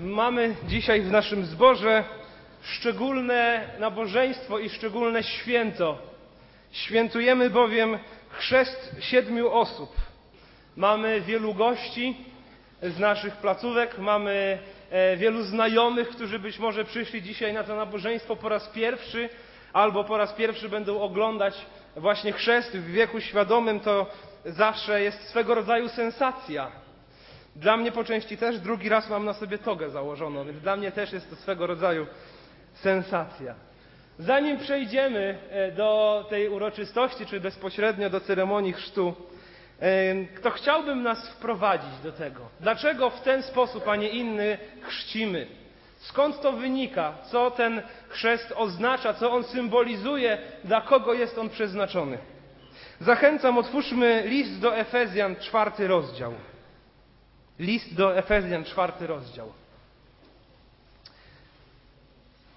Mamy dzisiaj w naszym zborze szczególne nabożeństwo i szczególne święto. Świętujemy bowiem chrzest siedmiu osób. Mamy wielu gości z naszych placówek, mamy e, wielu znajomych, którzy być może przyszli dzisiaj na to nabożeństwo po raz pierwszy, albo po raz pierwszy będą oglądać właśnie chrzest w wieku świadomym. To zawsze jest swego rodzaju sensacja. Dla mnie po części też drugi raz mam na sobie togę założoną, więc dla mnie też jest to swego rodzaju sensacja. Zanim przejdziemy e, do tej uroczystości, czy bezpośrednio do ceremonii chrztu, e, to chciałbym nas wprowadzić do tego. Dlaczego w ten sposób, a nie inny chrzcimy? Skąd to wynika? Co ten chrzest oznacza? Co on symbolizuje? Dla kogo jest on przeznaczony? Zachęcam, otwórzmy list do Efezjan, czwarty rozdział. List do Efezjan, czwarty rozdział.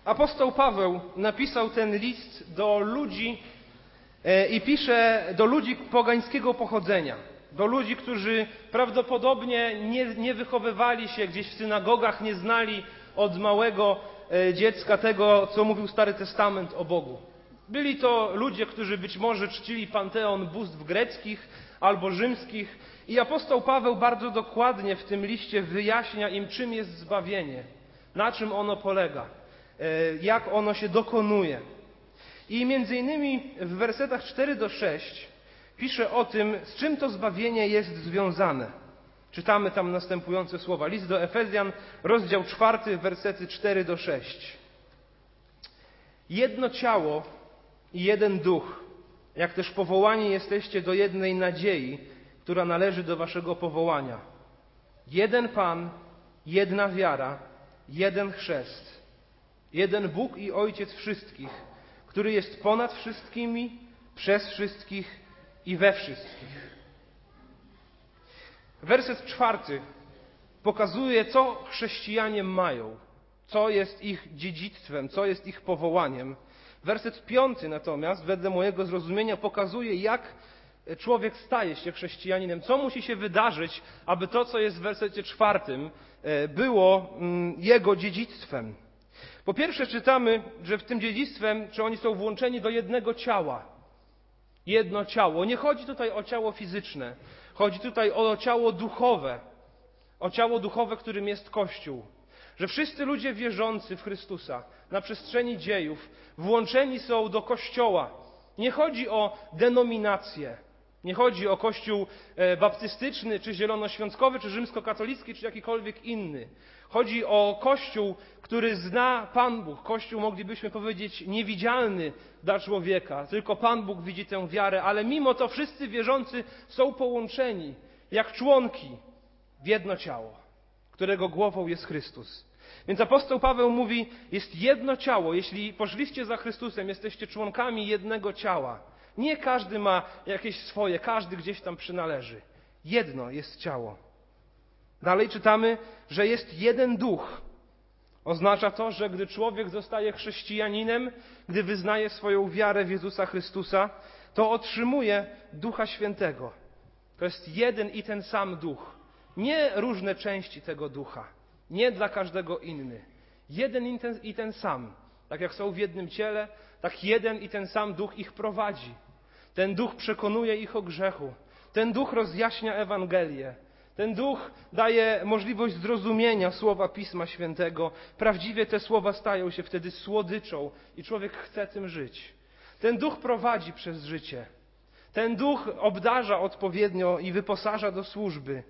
Apostoł Paweł napisał ten list do ludzi e, i pisze do ludzi pogańskiego pochodzenia, do ludzi, którzy prawdopodobnie nie, nie wychowywali się gdzieś w synagogach, nie znali od małego e, dziecka tego, co mówił Stary Testament o Bogu. Byli to ludzie, którzy być może czcili panteon bóstw greckich albo rzymskich, i apostoł Paweł bardzo dokładnie w tym liście wyjaśnia im, czym jest zbawienie, na czym ono polega, e, jak ono się dokonuje. I między innymi w wersetach 4 do 6 pisze o tym, z czym to zbawienie jest związane. Czytamy tam następujące słowa. List do Efezjan, rozdział 4, wersety 4 do 6. Jedno ciało i jeden duch, jak też powołani jesteście do jednej nadziei, która należy do waszego powołania. Jeden Pan, jedna wiara, jeden chrzest, jeden Bóg i Ojciec wszystkich, który jest ponad wszystkimi, przez wszystkich i we wszystkich. Werset czwarty pokazuje, co chrześcijanie mają, co jest ich dziedzictwem, co jest ich powołaniem. Werset piąty natomiast, wedle mojego zrozumienia, pokazuje, jak człowiek staje się chrześcijaninem, co musi się wydarzyć, aby to, co jest w wersecie czwartym, e, było mm, jego dziedzictwem. Po pierwsze czytamy, że w tym dziedzictwem, czy oni są włączeni do jednego ciała. Jedno ciało. Nie chodzi tutaj o ciało fizyczne. Chodzi tutaj o ciało duchowe. O ciało duchowe, którym jest Kościół. Że wszyscy ludzie wierzący w Chrystusa na przestrzeni dziejów włączeni są do Kościoła. Nie chodzi o denominację. Nie chodzi o kościół e, baptystyczny, czy zielonoświątkowy, czy rzymskokatolicki, czy jakikolwiek inny. Chodzi o kościół, który zna Pan Bóg. Kościół, moglibyśmy powiedzieć, niewidzialny dla człowieka. Tylko Pan Bóg widzi tę wiarę, ale mimo to wszyscy wierzący są połączeni jak członki w jedno ciało, którego głową jest Chrystus. Więc apostoł Paweł mówi: Jest jedno ciało. Jeśli poszliście za Chrystusem, jesteście członkami jednego ciała. Nie każdy ma jakieś swoje, każdy gdzieś tam przynależy. Jedno jest ciało. Dalej czytamy, że jest jeden duch. Oznacza to, że gdy człowiek zostaje chrześcijaninem, gdy wyznaje swoją wiarę w Jezusa Chrystusa, to otrzymuje Ducha Świętego. To jest jeden i ten sam duch. Nie różne części tego ducha. Nie dla każdego inny. Jeden i ten, sam. Tak jak są w jednym ciele, tak jeden i ten sam duch ich prowadzi. Ten duch przekonuje ich o grzechu. Ten duch rozjaśnia Ewangelię. Ten duch daje możliwość zrozumienia słowa Pisma Świętego. Prawdziwie te słowa stają się wtedy słodyczą i człowiek chce tym żyć. Ten duch prowadzi przez życie. Ten duch obdarza odpowiednio i wyposaża do służby.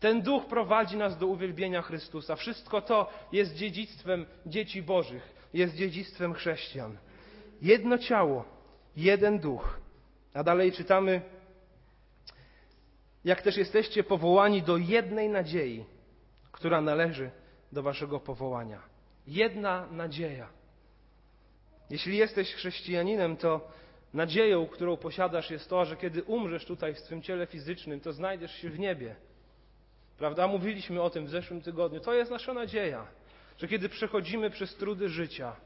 Ten duch prowadzi nas do uwielbienia Chrystusa. Wszystko to jest dziedzictwem dzieci Bożych, jest dziedzictwem chrześcijan. Jedno ciało, jeden duch. A dalej czytamy, jak też jesteście powołani do jednej nadziei, która należy do waszego powołania. Jedna nadzieja. Jeśli jesteś chrześcijaninem, to nadzieją, którą posiadasz, jest to, że kiedy umrzesz tutaj w swym ciele fizycznym, to znajdziesz się w niebie. Prawda? Mówiliśmy o tym w zeszłym tygodniu. To jest nasza nadzieja, że kiedy przechodzimy przez trudy życia,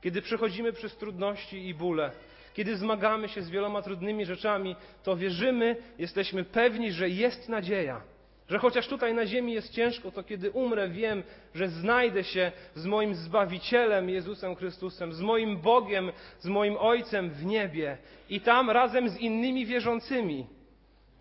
kiedy przechodzimy przez trudności i bóle, kiedy zmagamy się z wieloma trudnymi rzeczami, to wierzymy, jesteśmy pewni, że jest nadzieja, Że chociaż tutaj na ziemi jest ciężko, to kiedy umrę, wiem, że znajdę się z moim Zbawicielem Jezusem Chrystusem, z moim Bogiem, z moim Ojcem w niebie i tam razem z innymi wierzącymi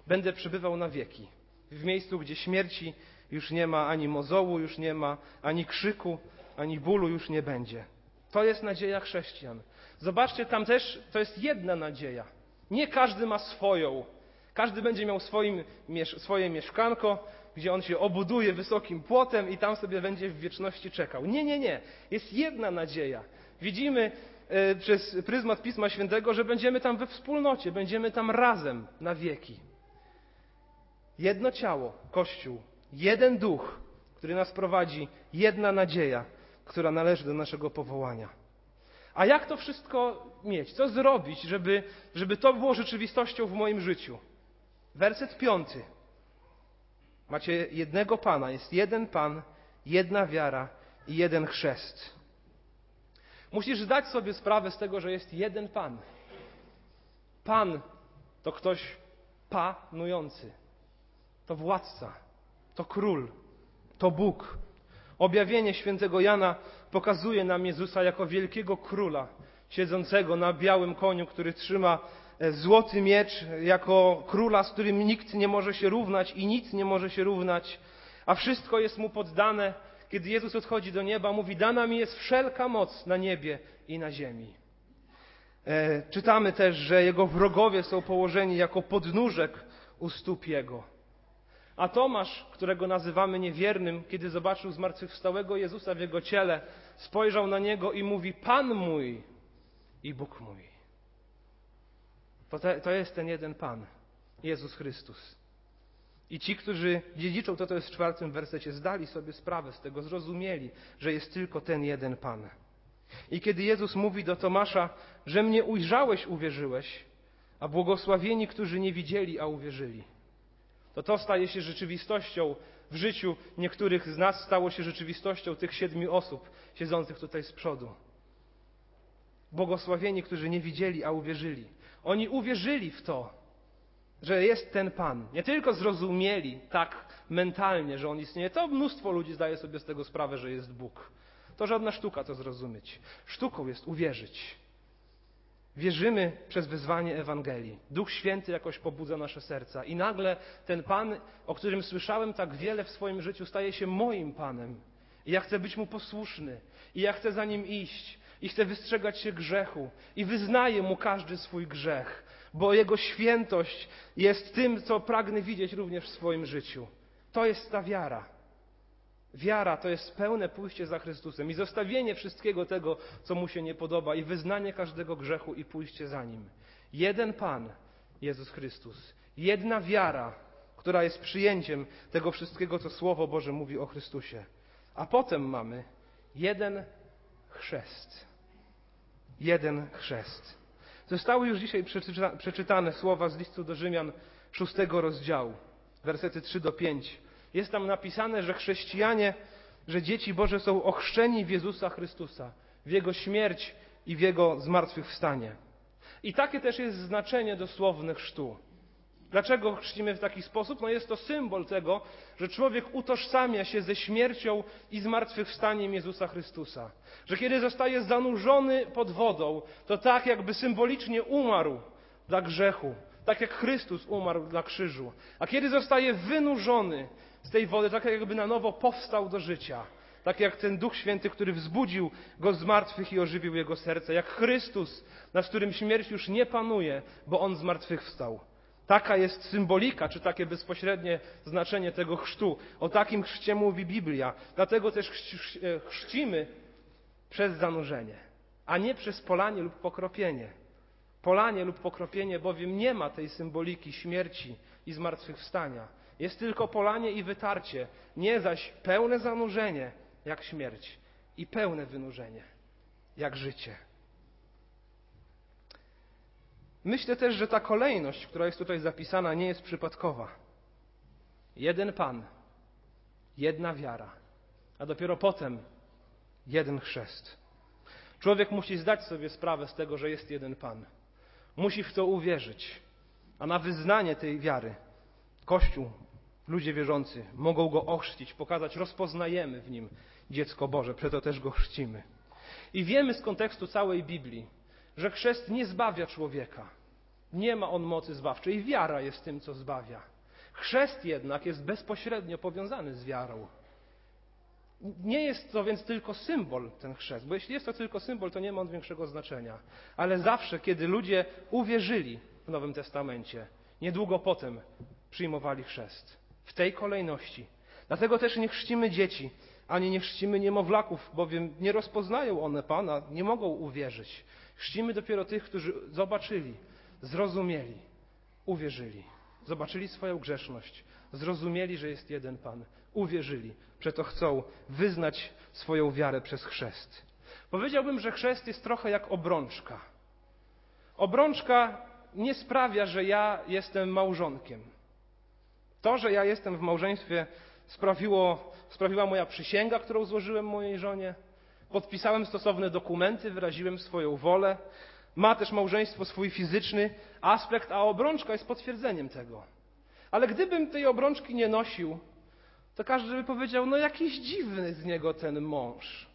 będę przebywał na wieki. W miejscu, gdzie śmierci już nie ma ani mozołu, już nie ma ani krzyku, ani bólu już nie będzie. To jest nadzieja chrześcijan. Zobaczcie, tam też to jest jedna nadzieja. Nie każdy ma swoją. Każdy będzie miał swoim, swoje mieszkanko, gdzie on się obuduje wysokim płotem i tam sobie będzie w wieczności czekał. Nie, nie, nie. Jest jedna nadzieja. Widzimy e, przez pryzmat Pisma Świętego, że będziemy tam we wspólnocie, będziemy tam razem na wieki. Jedno ciało, Kościół, jeden duch, który nas prowadzi, jedna nadzieja, która należy do naszego powołania. A jak to wszystko mieć? Co zrobić, żeby, żeby to było rzeczywistością w moim życiu? Werset piąty. Macie jednego Pana, jest jeden Pan, jedna wiara i jeden chrzest. Musisz zdać sobie sprawę z tego, że jest jeden Pan. Pan to ktoś panujący, to władca, to król, to Bóg. Objawienie świętego Jana pokazuje nam Jezusa jako wielkiego króla, siedzącego na białym koniu, który trzyma e, złoty miecz, jako króla, z którym nikt nie może się równać i nic nie może się równać, a wszystko jest mu poddane. Kiedy Jezus odchodzi do nieba, mówi: Dana mi jest wszelka moc na niebie i na ziemi. E, czytamy też, że jego wrogowie są położeni jako podnóżek u stóp jego. A Tomasz, którego nazywamy niewiernym, kiedy zobaczył zmartwychwstałego Jezusa w jego ciele, spojrzał na niego i mówi: Pan mój i Bóg mój. To, te, to jest ten jeden Pan, Jezus Chrystus. I ci, którzy dziedziczą to, to jest w czwartym wersecie, zdali sobie sprawę z tego, zrozumieli, że jest tylko ten jeden Pan. I kiedy Jezus mówi do Tomasza, że mnie ujrzałeś, uwierzyłeś, a błogosławieni, którzy nie widzieli, a uwierzyli to to staje się rzeczywistością w życiu niektórych z nas, stało się rzeczywistością tych siedmiu osób siedzących tutaj z przodu. Błogosławieni, którzy nie widzieli, a uwierzyli. Oni uwierzyli w to, że jest ten Pan. Nie tylko zrozumieli tak mentalnie, że On istnieje. To mnóstwo ludzi zdaje sobie z tego sprawę, że jest Bóg. To żadna sztuka to zrozumieć. Sztuką jest uwierzyć. Wierzymy przez wyzwanie Ewangelii. Duch Święty jakoś pobudza nasze serca. I nagle ten Pan, o którym słyszałem tak wiele w swoim życiu, staje się moim Panem. I ja chcę być Mu posłuszny. I ja chcę za Nim iść. I chcę wystrzegać się grzechu. I wyznaję Mu każdy swój grzech. Bo Jego świętość jest tym, co pragnę widzieć również w swoim życiu. To jest ta wiara. Wiara to jest pełne pójście za Chrystusem i zostawienie wszystkiego tego, co mu się nie podoba, i wyznanie każdego grzechu i pójście za nim. Jeden Pan, Jezus Chrystus, jedna wiara, która jest przyjęciem tego wszystkiego, co Słowo Boże mówi o Chrystusie. A potem mamy jeden chrzest. Jeden chrzest. Zostały już dzisiaj przeczytane słowa z listu do Rzymian szóstego rozdziału, wersety 3 do 5 jest tam napisane, że chrześcijanie, że dzieci Boże są ochrzczeni w Jezusa Chrystusa, w Jego śmierć i w Jego zmartwychwstanie. I takie też jest znaczenie dosłownych chrztu. Dlaczego chrzcimy w taki sposób? No jest to symbol tego, że człowiek utożsamia się ze śmiercią i zmartwychwstaniem Jezusa Chrystusa. Że kiedy zostaje zanurzony pod wodą, to tak jakby symbolicznie umarł dla grzechu, tak jak Chrystus umarł dla krzyżu. A kiedy zostaje wynurzony z tej wody, tak jakby na nowo powstał do życia. Tak jak ten Duch Święty, który wzbudził go z martwych i ożywił jego serce. Jak Chrystus, nad którym śmierć już nie panuje, bo on z martwych wstał. Taka jest symbolika, czy takie bezpośrednie znaczenie tego chrztu. O takim chrzcie mówi Biblia. Dlatego też chrzcimy przez zanurzenie, a nie przez polanie lub pokropienie. Polanie lub pokropienie bowiem nie ma tej symboliki śmierci i zmartwychwstania. Jest tylko polanie i wytarcie, nie zaś pełne zanurzenie jak śmierć i pełne wynurzenie jak życie. Myślę też, że ta kolejność, która jest tutaj zapisana, nie jest przypadkowa. Jeden Pan, jedna wiara, a dopiero potem jeden chrzest. Człowiek musi zdać sobie sprawę z tego, że jest jeden Pan. Musi w to uwierzyć, a na wyznanie tej wiary Kościół ludzie wierzący mogą go ochrzcić, pokazać, rozpoznajemy w nim dziecko Boże, przeto też go chrzcimy. I wiemy z kontekstu całej Biblii, że chrzest nie zbawia człowieka. Nie ma on mocy zbawczej. Wiara jest tym, co zbawia. Chrzest jednak jest bezpośrednio powiązany z wiarą. Nie jest to więc tylko symbol, ten chrzest, bo jeśli jest to tylko symbol, to nie ma on większego znaczenia. Ale zawsze, kiedy ludzie uwierzyli w Nowym Testamencie, niedługo potem przyjmowali chrzest. W tej kolejności. Dlatego też nie chrzcimy dzieci, ani nie chrzcimy niemowlaków, bowiem nie rozpoznają one Pana, nie mogą uwierzyć. Chrzcimy dopiero tych, którzy zobaczyli, zrozumieli, uwierzyli. Zobaczyli swoją grzeszność, zrozumieli, że jest jeden Pan, uwierzyli, przeto chcą wyznać swoją wiarę przez chrzest. Powiedziałbym, że chrzest jest trochę jak obrączka. Obrączka nie sprawia, że ja jestem małżonkiem. To, że ja jestem w małżeństwie, sprawiło, sprawiła moja przysięga, którą złożyłem mojej żonie. Podpisałem stosowne dokumenty, wyraziłem swoją wolę. Ma też małżeństwo swój fizyczny aspekt, a obrączka jest potwierdzeniem tego. Ale gdybym tej obrączki nie nosił, to każdy by powiedział, no jakiś dziwny z niego ten mąż.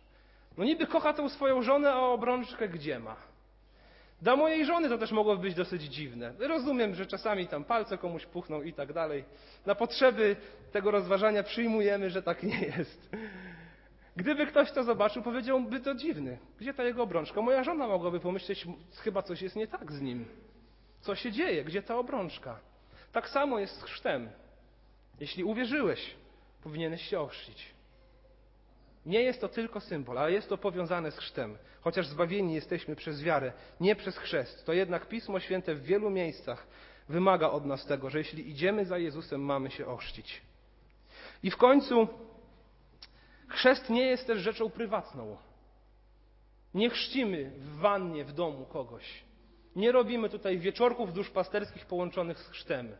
No niby kocha tą swoją żonę, a obrączkę gdzie ma? Dla mojej żony to też mogłoby być dosyć dziwne. Rozumiem, że czasami tam palce komuś puchną i tak dalej. Na potrzeby tego rozważania przyjmujemy, że tak nie jest. Gdyby ktoś to zobaczył, powiedziałby to dziwny. Gdzie ta jego obrączka? Moja żona mogłaby pomyśleć, chyba coś jest nie tak z nim. Co się dzieje? Gdzie ta obrączka? Tak samo jest z chrztem. Jeśli uwierzyłeś, powinieneś się ochrzcić. Nie jest to tylko symbol, ale jest to powiązane z chrztem. Chociaż zbawieni jesteśmy przez wiarę, nie przez chrzest, to jednak Pismo Święte w wielu miejscach wymaga od nas tego, że jeśli idziemy za Jezusem, mamy się ochrzcić. I w końcu chrzest nie jest też rzeczą prywatną. Nie chrzcimy w wannie w domu kogoś. Nie robimy tutaj wieczorków duszpasterskich połączonych z chrztem.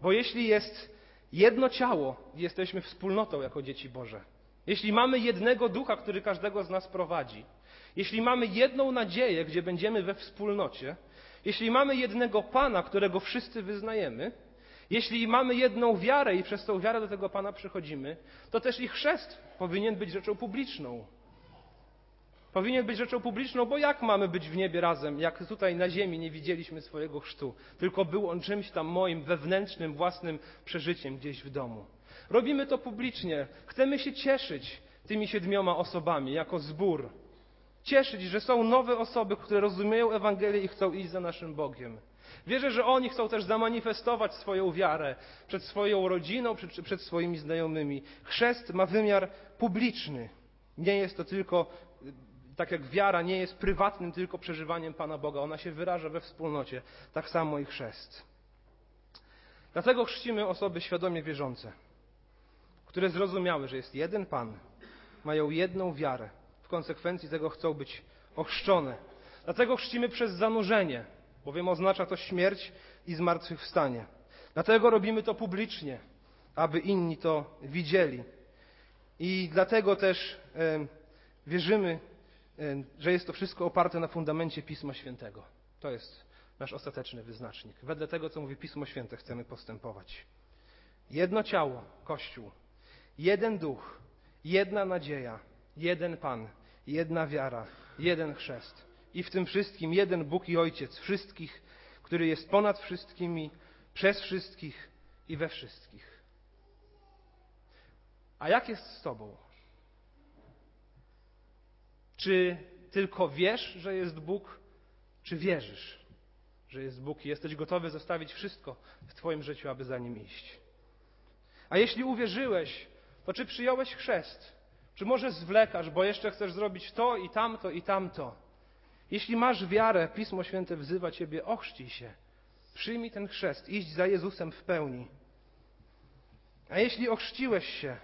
Bo jeśli jest jedno ciało, jesteśmy wspólnotą jako dzieci Boże. Jeśli mamy jednego ducha, który każdego z nas prowadzi, jeśli mamy jedną nadzieję, gdzie będziemy we wspólnocie, jeśli mamy jednego Pana, którego wszyscy wyznajemy, jeśli mamy jedną wiarę i przez tą wiarę do tego Pana przychodzimy, to też ich chrzest powinien być rzeczą publiczną. Powinien być rzeczą publiczną, bo jak mamy być w niebie razem, jak tutaj na ziemi nie widzieliśmy swojego chrztu, tylko był on czymś tam moim wewnętrznym, własnym przeżyciem gdzieś w domu. Robimy to publicznie. Chcemy się cieszyć tymi siedmioma osobami jako zbór. Cieszyć, że są nowe osoby, które rozumieją Ewangelię i chcą iść za naszym Bogiem. Wierzę, że oni chcą też zamanifestować swoją wiarę przed swoją rodziną, przed, przed swoimi znajomymi. Chrzest ma wymiar publiczny. Nie jest to tylko, tak jak wiara nie jest prywatnym tylko przeżywaniem Pana Boga. Ona się wyraża we wspólnocie. Tak samo i chrzest. Dlatego chrzcimy osoby świadomie wierzące które zrozumiały, że jest jeden Pan, mają jedną wiarę, w konsekwencji tego chcą być ochrzczone. Dlatego chrzcimy przez zanurzenie, bowiem oznacza to śmierć i zmartwychwstanie. Dlatego robimy to publicznie, aby inni to widzieli. I dlatego też e, wierzymy, e, że jest to wszystko oparte na fundamencie Pisma Świętego. To jest nasz ostateczny wyznacznik. Wedle tego, co mówi Pismo Święte, chcemy postępować. Jedno ciało, Kościół, Jeden duch, jedna nadzieja, jeden Pan, jedna wiara, jeden chrzest. I w tym wszystkim jeden Bóg i Ojciec wszystkich, który jest ponad wszystkimi, przez wszystkich i we wszystkich. A jak jest z Tobą? Czy tylko wiesz, że jest Bóg, czy wierzysz, że jest Bóg i jesteś gotowy zostawić wszystko w Twoim życiu, aby za Nim iść? A jeśli uwierzyłeś, to czy przyjąłeś chrzest? Czy może zwlekasz, bo jeszcze chcesz zrobić to i tamto i tamto? Jeśli masz wiarę, Pismo Święte wzywa Ciebie, ochrzcij się. Przyjmij ten chrzest, iść za Jezusem w pełni. A jeśli ochrzciłeś się,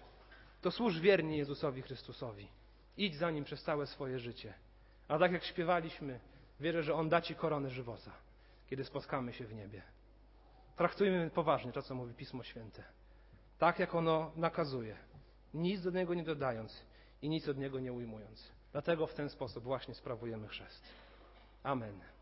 to służ wiernie Jezusowi Chrystusowi. Idź za Nim przez całe swoje życie. A tak jak śpiewaliśmy, wierzę, że On da Ci koronę żywota, kiedy spotkamy się w niebie. Traktujmy poważnie to, co mówi Pismo Święte. Tak, jak ono nakazuje nic do niego nie dodając i nic od niego nie ujmując. Dlatego w ten sposób właśnie sprawujemy chrzest. Amen.